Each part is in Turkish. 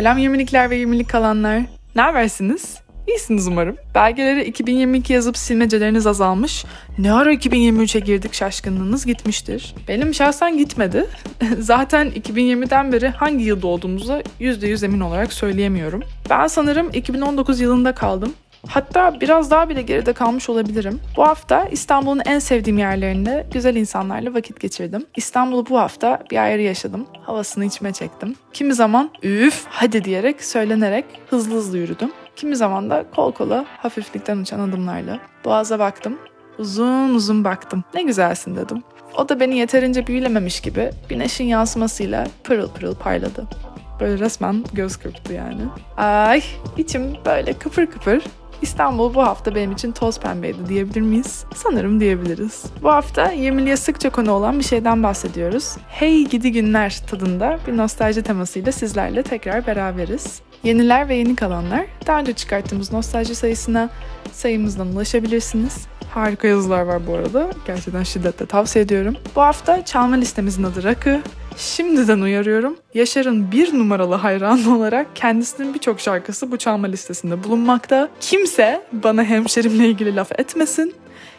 Selam 20'likler ve 20'lik kalanlar. Ne habersiniz? İyisiniz umarım. Belgeleri 2022 yazıp silmeceleriniz azalmış. Ne ara 2023'e girdik şaşkınlığınız gitmiştir. Benim şahsen gitmedi. Zaten 2020'den beri hangi yılda olduğumuza %100 emin olarak söyleyemiyorum. Ben sanırım 2019 yılında kaldım. Hatta biraz daha bile geride kalmış olabilirim. Bu hafta İstanbul'un en sevdiğim yerlerinde güzel insanlarla vakit geçirdim. İstanbul'u bu hafta bir ayrı yaşadım. Havasını içime çektim. Kimi zaman üf hadi diyerek söylenerek hızlı hızlı yürüdüm. Kimi zaman da kol kola hafiflikten uçan adımlarla. Boğaza baktım. Uzun uzun baktım. Ne güzelsin dedim. O da beni yeterince büyülememiş gibi güneşin yansımasıyla pırıl pırıl parladı. Böyle resmen göz kırptı yani. Ay içim böyle kıpır kıpır İstanbul bu hafta benim için toz pembeydi diyebilir miyiz? Sanırım diyebiliriz. Bu hafta 20'liye sıkça konu olan bir şeyden bahsediyoruz. Hey gidi günler tadında bir nostalji temasıyla sizlerle tekrar beraberiz. Yeniler ve yeni kalanlar daha önce çıkarttığımız nostalji sayısına sayımızdan ulaşabilirsiniz. Harika yazılar var bu arada. Gerçekten şiddetle tavsiye ediyorum. Bu hafta çalma listemizin adı Rakı. Şimdiden uyarıyorum. Yaşar'ın bir numaralı hayranı olarak kendisinin birçok şarkısı bu çalma listesinde bulunmakta. Kimse bana hemşerimle ilgili laf etmesin.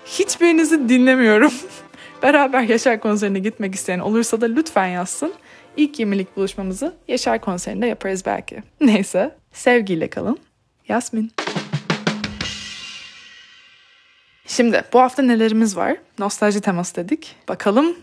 Hiçbirinizi dinlemiyorum. Beraber Yaşar konserine gitmek isteyen olursa da lütfen yazsın. İlk 20'lik buluşmamızı Yaşar konserinde yaparız belki. Neyse, sevgiyle kalın. Yasmin. Şimdi bu hafta nelerimiz var? Nostalji teması dedik. Bakalım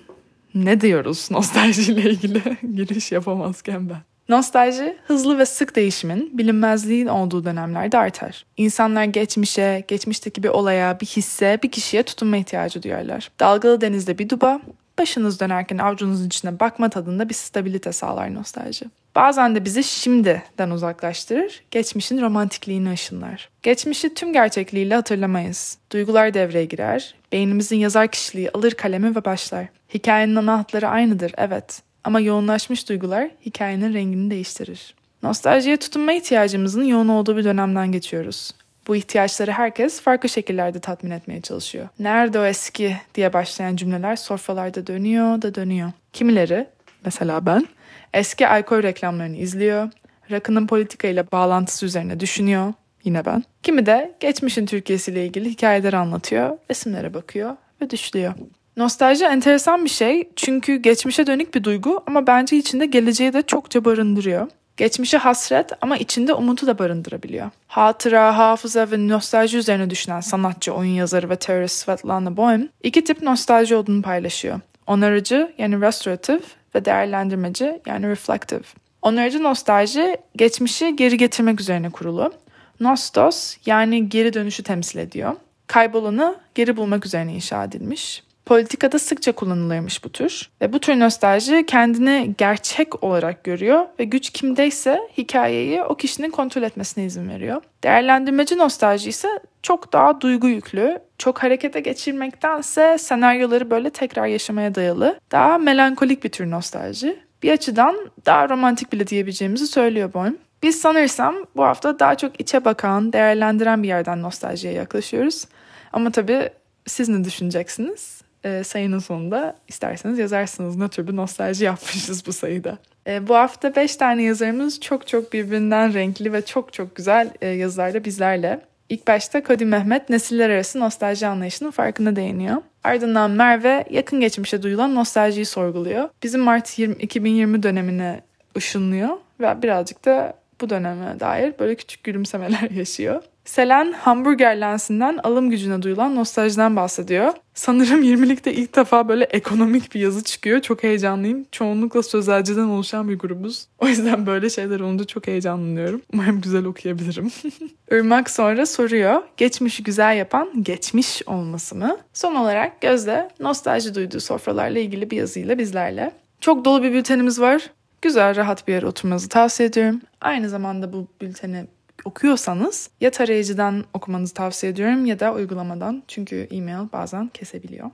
ne diyoruz nostaljiyle ilgili giriş yapamazken ben. Nostalji, hızlı ve sık değişimin, bilinmezliğin olduğu dönemlerde artar. İnsanlar geçmişe, geçmişteki bir olaya, bir hisse, bir kişiye tutunma ihtiyacı duyarlar. Dalgalı denizde bir duba, başınız dönerken avucunuzun içine bakma tadında bir stabilite sağlar nostalji. Bazen de bizi şimdiden uzaklaştırır, geçmişin romantikliğini ışınlar. Geçmişi tüm gerçekliğiyle hatırlamayız. Duygular devreye girer, beynimizin yazar kişiliği alır kalemi ve başlar. Hikayenin ana hatları aynıdır, evet. Ama yoğunlaşmış duygular hikayenin rengini değiştirir. Nostaljiye tutunma ihtiyacımızın yoğun olduğu bir dönemden geçiyoruz. Bu ihtiyaçları herkes farklı şekillerde tatmin etmeye çalışıyor. Nerede o eski diye başlayan cümleler sofralarda dönüyor da dönüyor. Kimileri, mesela ben, eski alkol reklamlarını izliyor, rakının politikayla bağlantısı üzerine düşünüyor, yine ben. Kimi de geçmişin Türkiye'siyle ilgili hikayeler anlatıyor, resimlere bakıyor ve düşlüyor. Nostalji enteresan bir şey çünkü geçmişe dönük bir duygu ama bence içinde geleceği de çokça barındırıyor. Geçmişe hasret ama içinde umutu da barındırabiliyor. Hatıra, hafıza ve nostalji üzerine düşünen sanatçı, oyun yazarı ve teorist Svetlana Boym iki tip nostalji olduğunu paylaşıyor. Onarıcı yani restorative ve değerlendirmeci yani reflective. Onarıcı nostalji geçmişi geri getirmek üzerine kurulu. Nostos yani geri dönüşü temsil ediyor. Kaybolanı geri bulmak üzerine inşa edilmiş. Politikada sıkça kullanılırmış bu tür. Ve bu tür nostalji kendini gerçek olarak görüyor ve güç kimdeyse hikayeyi o kişinin kontrol etmesine izin veriyor. Değerlendirmeci nostalji ise çok daha duygu yüklü, çok harekete geçirmektense senaryoları böyle tekrar yaşamaya dayalı, daha melankolik bir tür nostalji. Bir açıdan daha romantik bile diyebileceğimizi söylüyor Boym. Biz sanırsam bu hafta daha çok içe bakan, değerlendiren bir yerden nostaljiye yaklaşıyoruz. Ama tabii siz ne düşüneceksiniz? E, sayının sonunda isterseniz yazarsınız ne tür bir nostalji yapmışız bu sayıda. E, bu hafta 5 tane yazarımız çok çok birbirinden renkli ve çok çok güzel e, yazılarla bizlerle. İlk başta Cody Mehmet nesiller arası nostalji anlayışının farkına değiniyor. Ardından Merve yakın geçmişe duyulan nostaljiyi sorguluyor. Bizim Mart 20, 2020 dönemine ışınlıyor ve birazcık da bu döneme dair böyle küçük gülümsemeler yaşıyor. Selen hamburger lensinden alım gücüne duyulan nostaljiden bahsediyor. Sanırım 20'likte ilk defa böyle ekonomik bir yazı çıkıyor. Çok heyecanlıyım. Çoğunlukla sözelciden oluşan bir grubuz. O yüzden böyle şeyler olunca çok heyecanlanıyorum. Umarım güzel okuyabilirim. Irmak sonra soruyor. Geçmişi güzel yapan geçmiş olması mı? Son olarak Gözde nostalji duyduğu sofralarla ilgili bir yazıyla bizlerle. Çok dolu bir bültenimiz var. Güzel, rahat bir yere oturmanızı tavsiye ediyorum. Aynı zamanda bu bülteni okuyorsanız ya tarayıcıdan okumanızı tavsiye ediyorum ya da uygulamadan. Çünkü e-mail bazen kesebiliyor.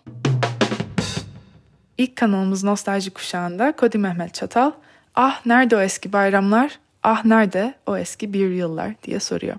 İlk kanalımız Nostalji Kuşağı'nda Kodi Mehmet Çatal, ah nerede o eski bayramlar, ah nerede o eski bir yıllar diye soruyor.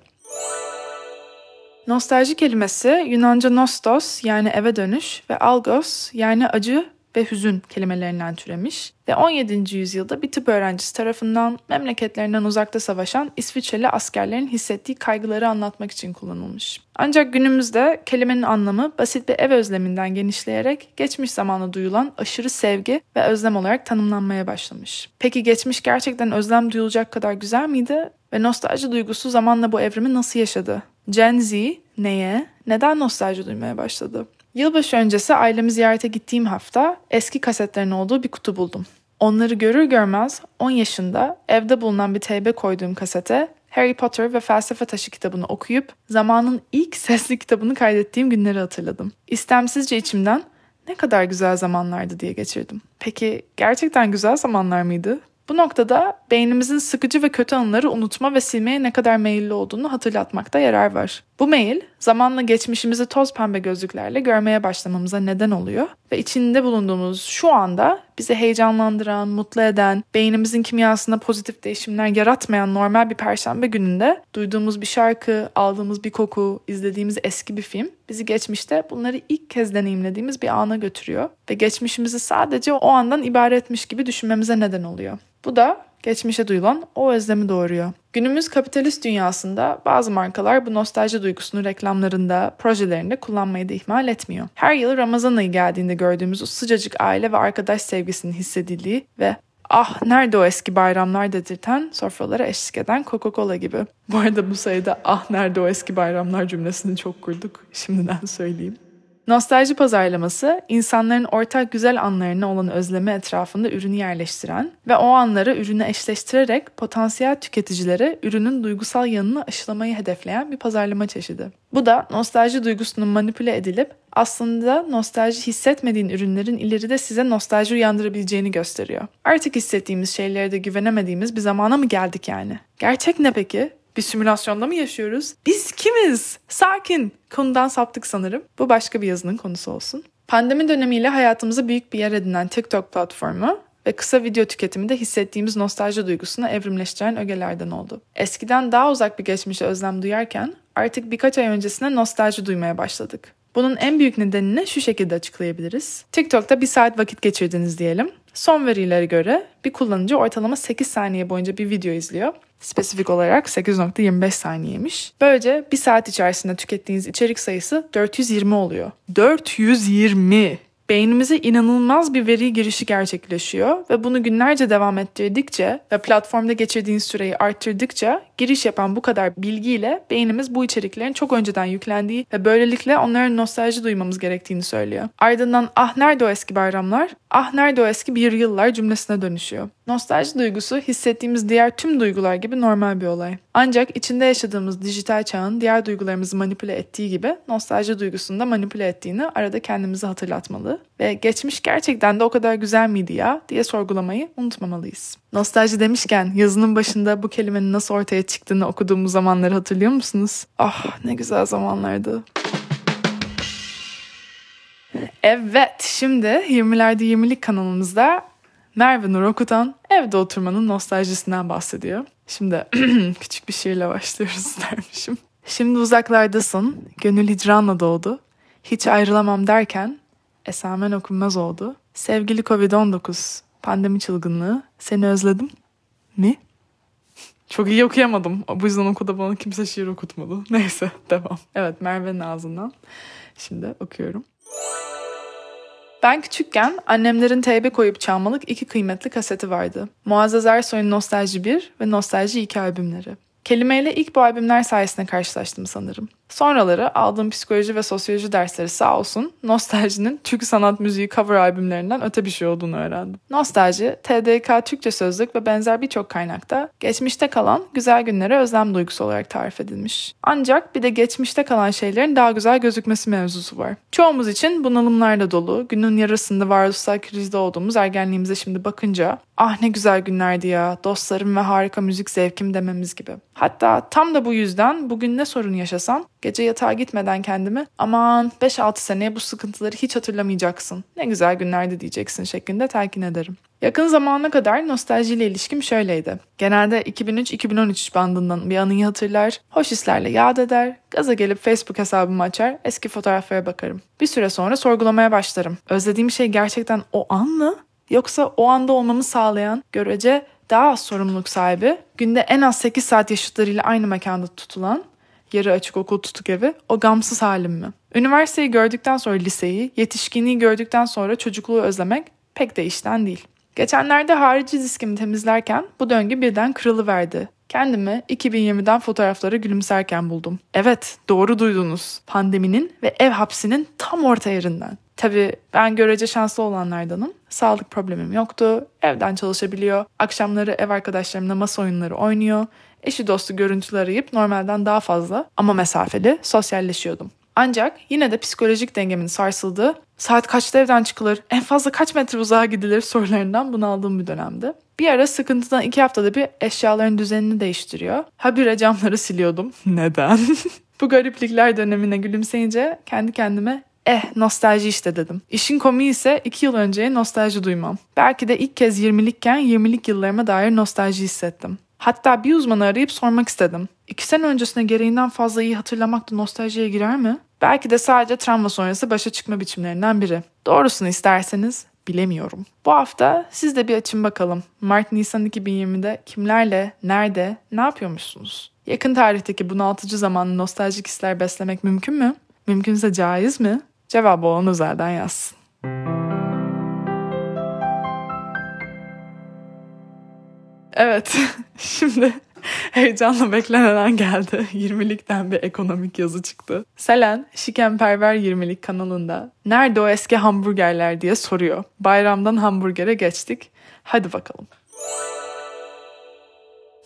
Nostalji kelimesi Yunanca nostos yani eve dönüş ve algos yani acı ve hüzün kelimelerinden türemiş ve 17. yüzyılda bir tıp öğrencisi tarafından memleketlerinden uzakta savaşan İsviçreli askerlerin hissettiği kaygıları anlatmak için kullanılmış. Ancak günümüzde kelimenin anlamı basit bir ev özleminden genişleyerek geçmiş zamanda duyulan aşırı sevgi ve özlem olarak tanımlanmaya başlamış. Peki geçmiş gerçekten özlem duyulacak kadar güzel miydi? Ve nostalji duygusu zamanla bu evrimi nasıl yaşadı? Gen Z neye, neden nostalji duymaya başladı? Yılbaşı öncesi ailemi ziyarete gittiğim hafta eski kasetlerin olduğu bir kutu buldum. Onları görür görmez 10 yaşında evde bulunan bir teybe koyduğum kasete Harry Potter ve Felsefe Taşı kitabını okuyup zamanın ilk sesli kitabını kaydettiğim günleri hatırladım. İstemsizce içimden ne kadar güzel zamanlardı diye geçirdim. Peki gerçekten güzel zamanlar mıydı? Bu noktada beynimizin sıkıcı ve kötü anıları unutma ve silmeye ne kadar meyilli olduğunu hatırlatmakta yarar var. Bu mail zamanla geçmişimizi toz pembe gözlüklerle görmeye başlamamıza neden oluyor ve içinde bulunduğumuz şu anda bizi heyecanlandıran, mutlu eden, beynimizin kimyasında pozitif değişimler yaratmayan normal bir perşembe gününde duyduğumuz bir şarkı, aldığımız bir koku, izlediğimiz eski bir film bizi geçmişte bunları ilk kez deneyimlediğimiz bir ana götürüyor ve geçmişimizi sadece o andan ibaretmiş gibi düşünmemize neden oluyor. Bu da geçmişe duyulan o özlemi doğuruyor. Günümüz kapitalist dünyasında bazı markalar bu nostalji duygusunu reklamlarında, projelerinde kullanmayı da ihmal etmiyor. Her yıl Ramazan ayı geldiğinde gördüğümüz o sıcacık aile ve arkadaş sevgisinin hissedildiği ve ah nerede o eski bayramlar dedirten sofralara eşlik eden Coca-Cola gibi. Bu arada bu sayıda ah nerede o eski bayramlar cümlesini çok kurduk. Şimdiden söyleyeyim. Nostalji pazarlaması, insanların ortak güzel anlarına olan özlemi etrafında ürünü yerleştiren ve o anları ürüne eşleştirerek potansiyel tüketicilere ürünün duygusal yanını aşılamayı hedefleyen bir pazarlama çeşidi. Bu da nostalji duygusunun manipüle edilip aslında nostalji hissetmediğin ürünlerin ileride size nostalji uyandırabileceğini gösteriyor. Artık hissettiğimiz şeylere de güvenemediğimiz bir zamana mı geldik yani? Gerçek ne peki? Bir simülasyonda mı yaşıyoruz? Biz kimiz? Sakin. Konudan saptık sanırım. Bu başka bir yazının konusu olsun. Pandemi dönemiyle hayatımıza büyük bir yer edinen TikTok platformu ve kısa video tüketimi de hissettiğimiz nostalji duygusunu evrimleştiren ögelerden oldu. Eskiden daha uzak bir geçmişe özlem duyarken artık birkaç ay öncesine nostalji duymaya başladık. Bunun en büyük nedenini şu şekilde açıklayabiliriz. TikTok'ta bir saat vakit geçirdiniz diyelim. Son verilere göre bir kullanıcı ortalama 8 saniye boyunca bir video izliyor. Spesifik olarak 8.25 saniyeymiş. Böylece bir saat içerisinde tükettiğiniz içerik sayısı 420 oluyor. 420! beynimize inanılmaz bir veri girişi gerçekleşiyor ve bunu günlerce devam ettirdikçe ve platformda geçirdiğiniz süreyi arttırdıkça giriş yapan bu kadar bilgiyle beynimiz bu içeriklerin çok önceden yüklendiği ve böylelikle onların nostalji duymamız gerektiğini söylüyor. Ardından ah nerede o eski bayramlar, ah nerede o eski bir yıllar cümlesine dönüşüyor. Nostalji duygusu hissettiğimiz diğer tüm duygular gibi normal bir olay. Ancak içinde yaşadığımız dijital çağın diğer duygularımızı manipüle ettiği gibi nostalji duygusunu da manipüle ettiğini arada kendimizi hatırlatmalı ve geçmiş gerçekten de o kadar güzel miydi ya diye sorgulamayı unutmamalıyız. Nostalji demişken yazının başında bu kelimenin nasıl ortaya çıktığını okuduğumuz zamanları hatırlıyor musunuz? Ah ne güzel zamanlardı. Evet, şimdi 20'lerde 20'lik kanalımızda Merve Nur Okutan evde oturmanın nostaljisinden bahsediyor. Şimdi küçük bir şiirle başlıyoruz dermişim. Şimdi uzaklardasın, gönül hicranla doğdu. Hiç ayrılamam derken esamen okunmaz oldu. Sevgili Covid-19, pandemi çılgınlığı, seni özledim mi? Çok iyi okuyamadım. Bu yüzden okulda bana kimse şiir okutmadı. Neyse devam. Evet Merve'nin ağzından. Şimdi okuyorum. Ben küçükken annemlerin teybe koyup çalmalık iki kıymetli kaseti vardı. Muazzez Ersoy'un Nostalji 1 ve Nostalji 2 albümleri. Kelimeyle ilk bu albümler sayesinde karşılaştım sanırım. Sonraları aldığım psikoloji ve sosyoloji dersleri sağ olsun nostaljinin Türk sanat müziği cover albümlerinden öte bir şey olduğunu öğrendim. Nostalji, TDK Türkçe sözlük ve benzer birçok kaynakta geçmişte kalan güzel günlere özlem duygusu olarak tarif edilmiş. Ancak bir de geçmişte kalan şeylerin daha güzel gözükmesi mevzusu var. Çoğumuz için bunalımlarla dolu, günün yarısında varoluşsal krizde olduğumuz ergenliğimize şimdi bakınca ah ne güzel günlerdi ya, dostlarım ve harika müzik zevkim dememiz gibi. Hatta tam da bu yüzden bugün ne sorun yaşasam gece yatağa gitmeden kendimi aman 5-6 seneye bu sıkıntıları hiç hatırlamayacaksın. Ne güzel günlerdi diyeceksin şeklinde telkin ederim. Yakın zamana kadar nostaljiyle ilişkim şöyleydi. Genelde 2003-2013 bandından bir anıyı hatırlar, hoş hislerle yad eder, gaza gelip Facebook hesabımı açar, eski fotoğraflara bakarım. Bir süre sonra sorgulamaya başlarım. Özlediğim şey gerçekten o an mı? Yoksa o anda olmamı sağlayan, görece daha az sorumluluk sahibi, günde en az 8 saat yaşıtlarıyla aynı mekanda tutulan, yarı açık okul tutuk evi, o gamsız halim mi? Üniversiteyi gördükten sonra liseyi, yetişkinliği gördükten sonra çocukluğu özlemek pek de işten değil. Geçenlerde harici diskimi temizlerken bu döngü birden kırılıverdi. Kendimi 2020'den fotoğraflara gülümserken buldum. Evet, doğru duydunuz. Pandeminin ve ev hapsinin tam orta yerinden. Tabii ben görece şanslı olanlardanım. Sağlık problemim yoktu. Evden çalışabiliyor. Akşamları ev arkadaşlarımla masa oyunları oynuyor. Eşi dostu görüntüler arayıp normalden daha fazla ama mesafeli sosyalleşiyordum. Ancak yine de psikolojik dengemin sarsıldığı, saat kaçta evden çıkılır, en fazla kaç metre uzağa gidilir sorularından bunaldığım bir dönemdi. Bir ara sıkıntıdan iki haftada bir eşyaların düzenini değiştiriyor. Habire camları siliyordum. Neden? Bu gariplikler dönemine gülümseyince kendi kendime Eh nostalji işte dedim. İşin komiği ise iki yıl önceye nostalji duymam. Belki de ilk kez 20'likken 20'lik yıllarıma dair nostalji hissettim. Hatta bir uzmanı arayıp sormak istedim. İki sene öncesine gereğinden fazla iyi hatırlamak da nostaljiye girer mi? Belki de sadece travma sonrası başa çıkma biçimlerinden biri. Doğrusunu isterseniz bilemiyorum. Bu hafta siz de bir açın bakalım. Mart-Nisan 2020'de kimlerle, nerede, ne yapıyormuşsunuz? Yakın tarihteki bunaltıcı zamanlı nostaljik hisler beslemek mümkün mü? Mümkünse caiz mi? Cevabı olan özelden yazsın. Evet, şimdi heyecanla beklenen geldi. 20'likten bir ekonomik yazı çıktı. Selen, Şikenperver 20'lik kanalında nerede o eski hamburgerler diye soruyor. Bayramdan hamburgere geçtik. Hadi bakalım.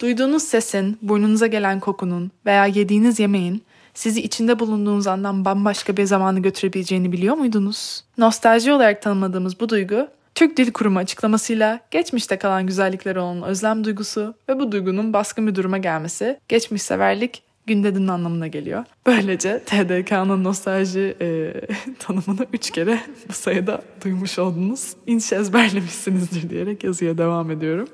Duyduğunuz sesin, burnunuza gelen kokunun veya yediğiniz yemeğin sizi içinde bulunduğunuz andan bambaşka bir zamanı götürebileceğini biliyor muydunuz? Nostalji olarak tanımladığımız bu duygu, Türk Dil Kurumu açıklamasıyla geçmişte kalan güzellikleri olan özlem duygusu ve bu duygunun baskın bir duruma gelmesi, geçmiş severlik, gündedinin anlamına geliyor. Böylece TDK'nın nostalji e, tanımını üç kere bu sayıda duymuş oldunuz. İnş ezberlemişsinizdir diyerek yazıya devam ediyorum.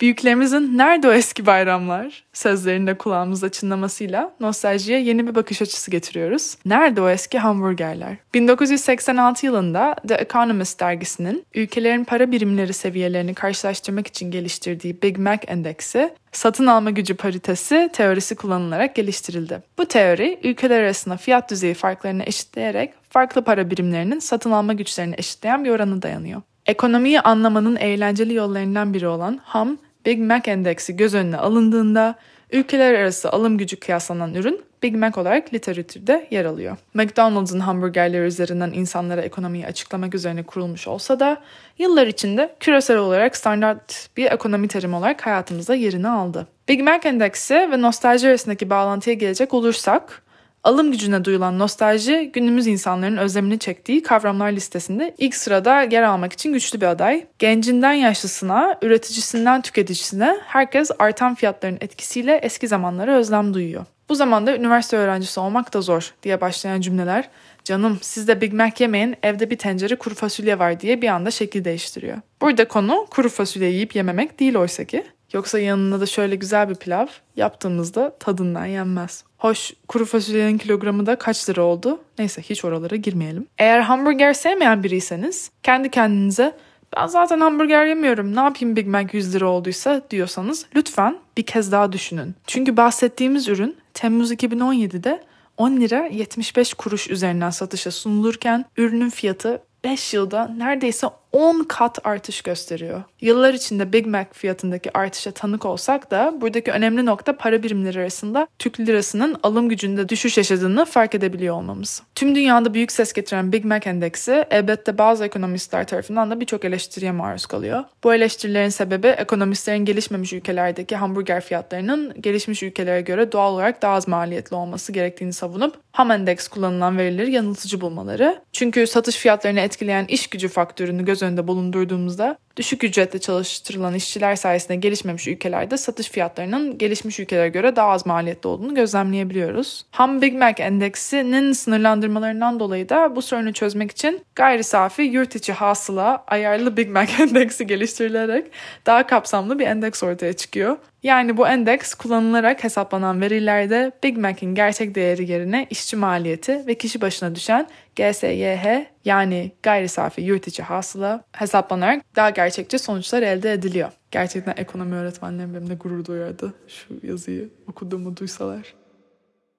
Büyüklerimizin nerede o eski bayramlar sözlerinde kulağımızda çınlamasıyla nostaljiye yeni bir bakış açısı getiriyoruz. Nerede o eski hamburgerler? 1986 yılında The Economist dergisinin ülkelerin para birimleri seviyelerini karşılaştırmak için geliştirdiği Big Mac endeksi satın alma gücü paritesi teorisi kullanılarak geliştirildi. Bu teori ülkeler arasında fiyat düzeyi farklarını eşitleyerek farklı para birimlerinin satın alma güçlerini eşitleyen bir oranı dayanıyor. Ekonomiyi anlamanın eğlenceli yollarından biri olan ham Big Mac endeksi göz önüne alındığında ülkeler arası alım gücü kıyaslanan ürün Big Mac olarak literatürde yer alıyor. McDonald's'ın hamburgerleri üzerinden insanlara ekonomiyi açıklamak üzerine kurulmuş olsa da yıllar içinde küresel olarak standart bir ekonomi terimi olarak hayatımızda yerini aldı. Big Mac endeksi ve nostalji arasındaki bağlantıya gelecek olursak alım gücüne duyulan nostalji günümüz insanların özlemini çektiği kavramlar listesinde ilk sırada yer almak için güçlü bir aday. Gencinden yaşlısına, üreticisinden tüketicisine herkes artan fiyatların etkisiyle eski zamanlara özlem duyuyor. Bu zamanda üniversite öğrencisi olmak da zor diye başlayan cümleler canım siz de Big Mac yemeyin evde bir tencere kuru fasulye var diye bir anda şekil değiştiriyor. Burada konu kuru fasulye yiyip yememek değil oysa ki. Yoksa yanına da şöyle güzel bir pilav yaptığımızda tadından yenmez. Hoş kuru fasulyenin kilogramı da kaç lira oldu? Neyse hiç oralara girmeyelim. Eğer hamburger sevmeyen biriyseniz kendi kendinize ben zaten hamburger yemiyorum ne yapayım Big Mac 100 lira olduysa diyorsanız lütfen bir kez daha düşünün. Çünkü bahsettiğimiz ürün Temmuz 2017'de 10 lira 75 kuruş üzerinden satışa sunulurken ürünün fiyatı 5 yılda neredeyse 10 kat artış gösteriyor. Yıllar içinde Big Mac fiyatındaki artışa tanık olsak da buradaki önemli nokta para birimleri arasında Türk lirasının alım gücünde düşüş yaşadığını fark edebiliyor olmamız. Tüm dünyada büyük ses getiren Big Mac endeksi elbette bazı ekonomistler tarafından da birçok eleştiriye maruz kalıyor. Bu eleştirilerin sebebi ekonomistlerin gelişmemiş ülkelerdeki hamburger fiyatlarının gelişmiş ülkelere göre doğal olarak daha az maliyetli olması gerektiğini savunup ham endeks kullanılan verileri yanıltıcı bulmaları. Çünkü satış fiyatlarını etkileyen iş gücü faktörünü göz göz önünde bulundurduğumuzda düşük ücretle çalıştırılan işçiler sayesinde gelişmemiş ülkelerde satış fiyatlarının gelişmiş ülkelere göre daha az maliyetli olduğunu gözlemleyebiliyoruz. Ham Big Mac endeksinin sınırlandırmalarından dolayı da bu sorunu çözmek için gayri safi yurt içi hasıla ayarlı Big Mac endeksi geliştirilerek daha kapsamlı bir endeks ortaya çıkıyor. Yani bu endeks kullanılarak hesaplanan verilerde Big Mac'in gerçek değeri yerine işçi maliyeti ve kişi başına düşen GSYH yani gayri safi yurt içi hasıla hesaplanarak daha gerçekçi sonuçlar elde ediliyor. Gerçekten ekonomi öğretmenlerim benimle gurur duyardı şu yazıyı okuduğumu duysalar.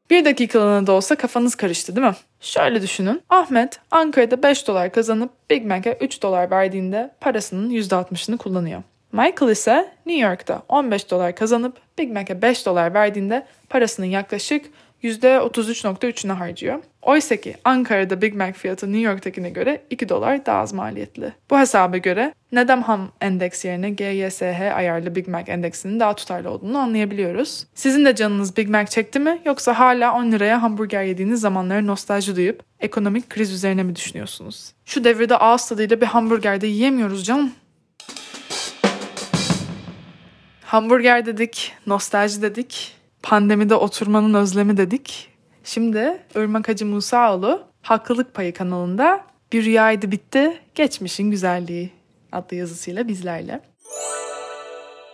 Bir dakikalığına da olsa kafanız karıştı değil mi? Şöyle düşünün. Ahmet Ankara'da 5 dolar kazanıp Big Mac'e 3 dolar verdiğinde parasının %60'ını kullanıyor. Michael ise New York'ta 15 dolar kazanıp Big Mac'e 5 dolar verdiğinde parasının yaklaşık %33.3'ünü harcıyor. Oysa ki Ankara'da Big Mac fiyatı New York'takine göre 2 dolar daha az maliyetli. Bu hesaba göre neden ham endeks yerine GYSH ayarlı Big Mac endeksinin daha tutarlı olduğunu anlayabiliyoruz. Sizin de canınız Big Mac çekti mi yoksa hala 10 liraya hamburger yediğiniz zamanları nostalji duyup ekonomik kriz üzerine mi düşünüyorsunuz? Şu devirde ağız tadıyla bir hamburger de yiyemiyoruz canım. Hamburger dedik, nostalji dedik, pandemide oturmanın özlemi dedik. Şimdi Irmak Hacı Musaoğlu Haklılık Payı kanalında Bir Rüyaydı Bitti, Geçmişin Güzelliği adlı yazısıyla bizlerle.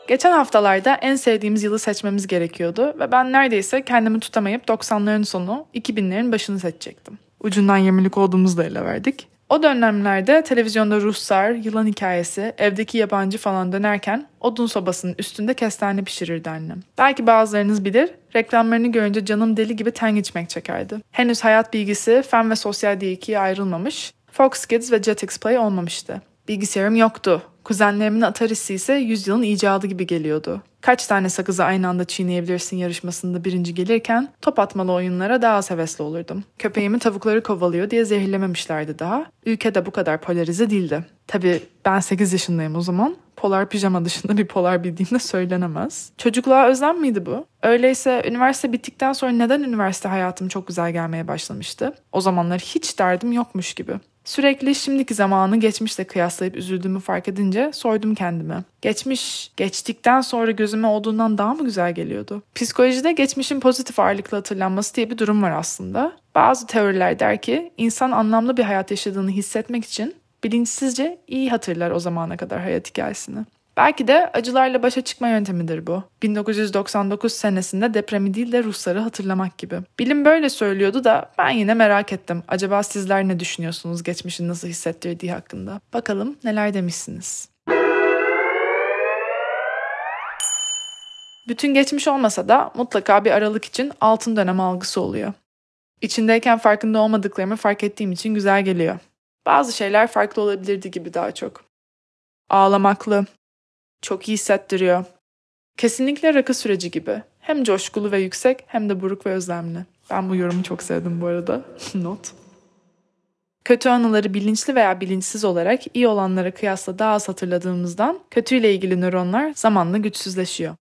Geçen haftalarda en sevdiğimiz yılı seçmemiz gerekiyordu ve ben neredeyse kendimi tutamayıp 90'ların sonu 2000'lerin başını seçecektim. Ucundan 20'lik olduğumuzu da ele verdik. O dönemlerde televizyonda Ruslar, yılan hikayesi, evdeki yabancı falan dönerken odun sobasının üstünde kestane pişirirdi annem. Belki bazılarınız bilir, reklamlarını görünce canım deli gibi ten içmek çekerdi. Henüz hayat bilgisi, fen ve sosyal diye ikiye ayrılmamış, Fox Kids ve Jetix Play olmamıştı. Bilgisayarım yoktu. Kuzenlerimin Atari'si ise yüzyılın icadı gibi geliyordu. Kaç tane sakızı aynı anda çiğneyebilirsin yarışmasında birinci gelirken top atmalı oyunlara daha az hevesli olurdum. Köpeğimi tavukları kovalıyor diye zehirlememişlerdi daha. Ülke de bu kadar polarize değildi. Tabii ben 8 yaşındayım o zaman. Polar pijama dışında bir polar bildiğim de söylenemez. Çocukluğa özlem miydi bu? Öyleyse üniversite bittikten sonra neden üniversite hayatım çok güzel gelmeye başlamıştı? O zamanlar hiç derdim yokmuş gibi. Sürekli şimdiki zamanı geçmişle kıyaslayıp üzüldüğümü fark edince sordum kendime. Geçmiş, geçtikten sonra gözüme olduğundan daha mı güzel geliyordu? Psikolojide geçmişin pozitif ağırlıklı hatırlanması diye bir durum var aslında. Bazı teoriler der ki insan anlamlı bir hayat yaşadığını hissetmek için bilinçsizce iyi hatırlar o zamana kadar hayat hikayesini. Belki de acılarla başa çıkma yöntemidir bu. 1999 senesinde depremi değil de Rusları hatırlamak gibi. Bilim böyle söylüyordu da ben yine merak ettim. Acaba sizler ne düşünüyorsunuz geçmişin nasıl hissettirdiği hakkında? Bakalım neler demişsiniz. Bütün geçmiş olmasa da mutlaka bir aralık için altın dönem algısı oluyor. İçindeyken farkında olmadıklarımı fark ettiğim için güzel geliyor. Bazı şeyler farklı olabilirdi gibi daha çok. Ağlamaklı, çok iyi hissettiriyor. Kesinlikle rakı süreci gibi. Hem coşkulu ve yüksek hem de buruk ve özlemli. Ben bu yorumu çok sevdim bu arada. Not. Kötü anıları bilinçli veya bilinçsiz olarak iyi olanlara kıyasla daha az hatırladığımızdan kötüyle ilgili nöronlar zamanla güçsüzleşiyor.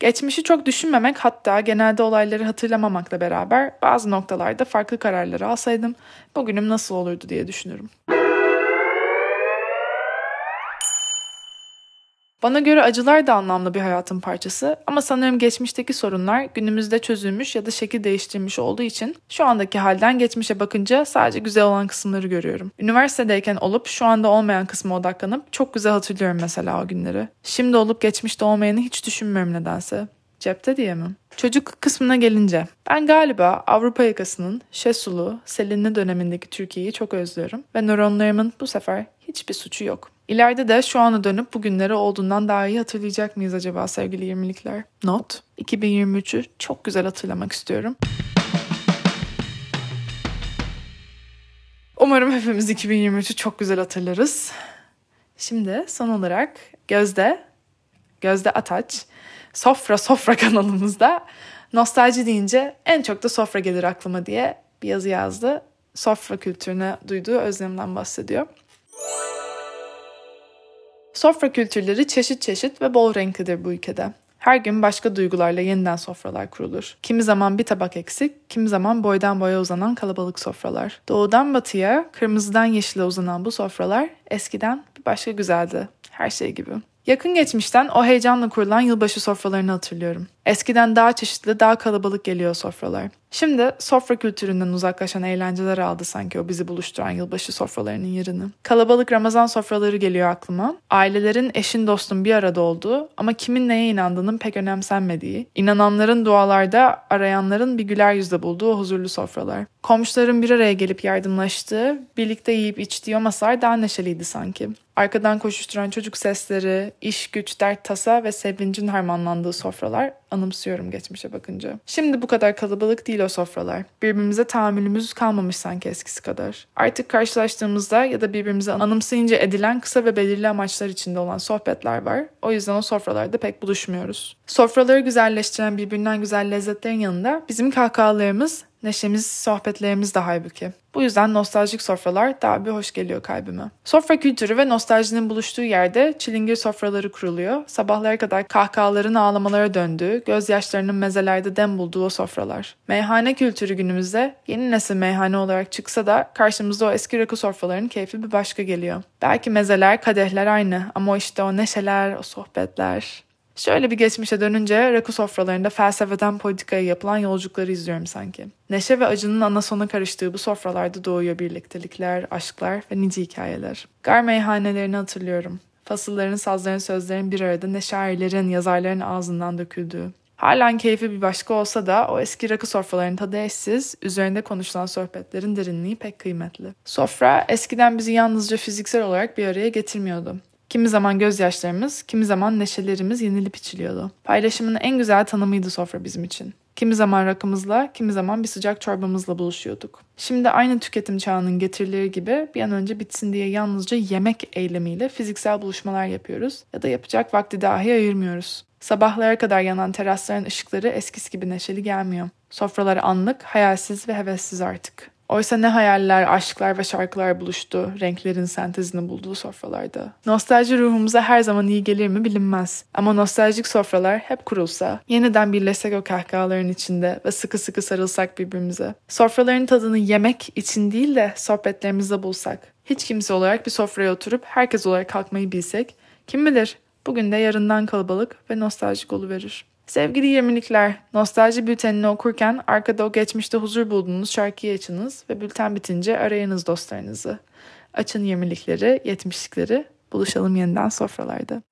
Geçmişi çok düşünmemek hatta genelde olayları hatırlamamakla beraber bazı noktalarda farklı kararları alsaydım bugünüm nasıl olurdu diye düşünürüm. Bana göre acılar da anlamlı bir hayatın parçası ama sanırım geçmişteki sorunlar günümüzde çözülmüş ya da şekil değiştirmiş olduğu için şu andaki halden geçmişe bakınca sadece güzel olan kısımları görüyorum. Üniversitedeyken olup şu anda olmayan kısma odaklanıp çok güzel hatırlıyorum mesela o günleri. Şimdi olup geçmişte olmayanı hiç düşünmüyorum nedense. Cepte diye mi? Çocuk kısmına gelince ben galiba Avrupa yakasının Şesulu, Selinli dönemindeki Türkiye'yi çok özlüyorum ve nöronlarımın bu sefer hiçbir suçu yok. İleride de şu ana dönüp bugünleri olduğundan daha iyi hatırlayacak mıyız acaba sevgili 20'likler? Not, 2023'ü çok güzel hatırlamak istiyorum. Umarım hepimiz 2023'ü çok güzel hatırlarız. Şimdi son olarak Gözde, Gözde Ataç, Sofra Sofra kanalımızda nostalji deyince en çok da sofra gelir aklıma diye bir yazı yazdı. Sofra kültürüne duyduğu özlemden bahsediyor. Sofra kültürleri çeşit çeşit ve bol renklidir bu ülkede. Her gün başka duygularla yeniden sofralar kurulur. Kimi zaman bir tabak eksik, kimi zaman boydan boya uzanan kalabalık sofralar. Doğudan batıya, kırmızıdan yeşile uzanan bu sofralar eskiden bir başka güzeldi her şey gibi. Yakın geçmişten o heyecanla kurulan yılbaşı sofralarını hatırlıyorum. Eskiden daha çeşitli, daha kalabalık geliyor sofralar. Şimdi sofra kültüründen uzaklaşan eğlenceler aldı sanki o bizi buluşturan yılbaşı sofralarının yerini. Kalabalık Ramazan sofraları geliyor aklıma. Ailelerin eşin dostun bir arada olduğu ama kimin neye inandığının pek önemsenmediği, inananların dualarda, arayanların bir güler yüzle bulduğu o huzurlu sofralar. Komşuların bir araya gelip yardımlaştığı, birlikte yiyip içtiği o masalar daha neşeliydi sanki. Arkadan koşuşturan çocuk sesleri, iş güç, dert tasa ve sevincin harmanlandığı sofralar anımsıyorum geçmişe bakınca. Şimdi bu kadar kalabalık değil o sofralar. Birbirimize tahammülümüz kalmamış sanki eskisi kadar. Artık karşılaştığımızda ya da birbirimize anımsayınca edilen kısa ve belirli amaçlar içinde olan sohbetler var. O yüzden o sofralarda pek buluşmuyoruz. Sofraları güzelleştiren birbirinden güzel lezzetlerin yanında bizim kahkahalarımız, neşemiz, sohbetlerimiz de halbuki. Bu yüzden nostaljik sofralar daha bir hoş geliyor kalbime. Sofra kültürü ve nostaljinin buluştuğu yerde çilingir sofraları kuruluyor. Sabahlara kadar kahkahaların ağlamalara döndüğü, gözyaşlarının mezelerde dem bulduğu o sofralar. Meyhane kültürü günümüzde yeni nesil meyhane olarak çıksa da karşımızda o eski rakı sofraların keyfi bir başka geliyor. Belki mezeler, kadehler aynı ama işte o neşeler, o sohbetler, Şöyle bir geçmişe dönünce rakı sofralarında felsefeden politikaya yapılan yolculukları izliyorum sanki. Neşe ve acının ana sona karıştığı bu sofralarda doğuyor birliktelikler, aşklar ve nice hikayeler. Gar meyhanelerini hatırlıyorum. Fasılların, sazların, sözlerin bir arada ne şairlerin, yazarların ağzından döküldüğü. Halen keyfi bir başka olsa da o eski rakı sofralarının tadı eşsiz, üzerinde konuşulan sohbetlerin derinliği pek kıymetli. Sofra eskiden bizi yalnızca fiziksel olarak bir araya getirmiyordu. Kimi zaman gözyaşlarımız, kimi zaman neşelerimiz yenilip içiliyordu. Paylaşımın en güzel tanımıydı sofra bizim için. Kimi zaman rakımızla, kimi zaman bir sıcak çorbamızla buluşuyorduk. Şimdi aynı tüketim çağının getirileri gibi bir an önce bitsin diye yalnızca yemek eylemiyle fiziksel buluşmalar yapıyoruz ya da yapacak vakti dahi ayırmıyoruz. Sabahlara kadar yanan terasların ışıkları eskisi gibi neşeli gelmiyor. Sofralar anlık, hayalsiz ve hevessiz artık. Oysa ne hayaller, aşklar ve şarkılar buluştu, renklerin sentezini bulduğu sofralarda. Nostalji ruhumuza her zaman iyi gelir mi bilinmez. Ama nostaljik sofralar hep kurulsa, yeniden birleşsek o kahkahaların içinde ve sıkı sıkı sarılsak birbirimize. Sofraların tadını yemek için değil de sohbetlerimizde bulsak. Hiç kimse olarak bir sofraya oturup herkes olarak kalkmayı bilsek, kim bilir bugün de yarından kalabalık ve nostaljik verir. Sevgili 20'likler, nostalji bültenini okurken arkada o geçmişte huzur bulduğunuz şarkıyı açınız ve bülten bitince arayınız dostlarınızı. Açın 20'likleri, 70'likleri, buluşalım yeniden sofralarda.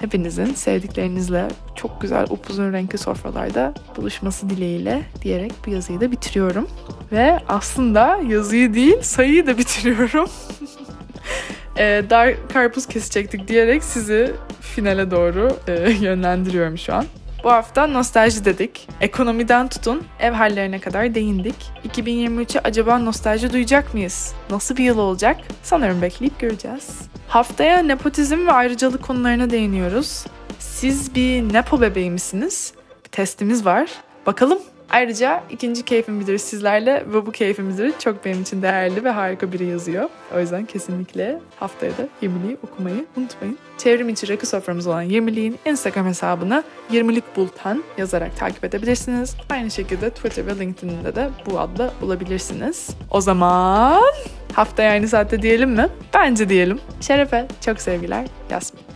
Hepinizin sevdiklerinizle çok güzel upuzun renkli sofralarda buluşması dileğiyle diyerek bu yazıyı da bitiriyorum. Ve aslında yazıyı değil sayıyı da bitiriyorum. e, dar karpuz kesecektik diyerek sizi finale doğru e, yönlendiriyorum şu an. Bu hafta nostalji dedik. Ekonomiden tutun ev hallerine kadar değindik. 2023'e acaba nostalji duyacak mıyız? Nasıl bir yıl olacak? Sanırım bekleyip göreceğiz. Haftaya nepotizm ve ayrıcalık konularına değiniyoruz. Siz bir nepo bebeği misiniz? Bir testimiz var. Bakalım Ayrıca ikinci keyfim bilir sizlerle ve bu keyfim bilir çok benim için değerli ve harika biri yazıyor. O yüzden kesinlikle haftaya da 20'liği okumayı unutmayın. Çevrim içi rakı soframız olan 20'liğin Instagram hesabına 20'lik bultan yazarak takip edebilirsiniz. Aynı şekilde Twitter ve LinkedIn'de de bu adla bulabilirsiniz. O zaman haftaya aynı saatte diyelim mi? Bence diyelim. Şerefe çok sevgiler Yasmin.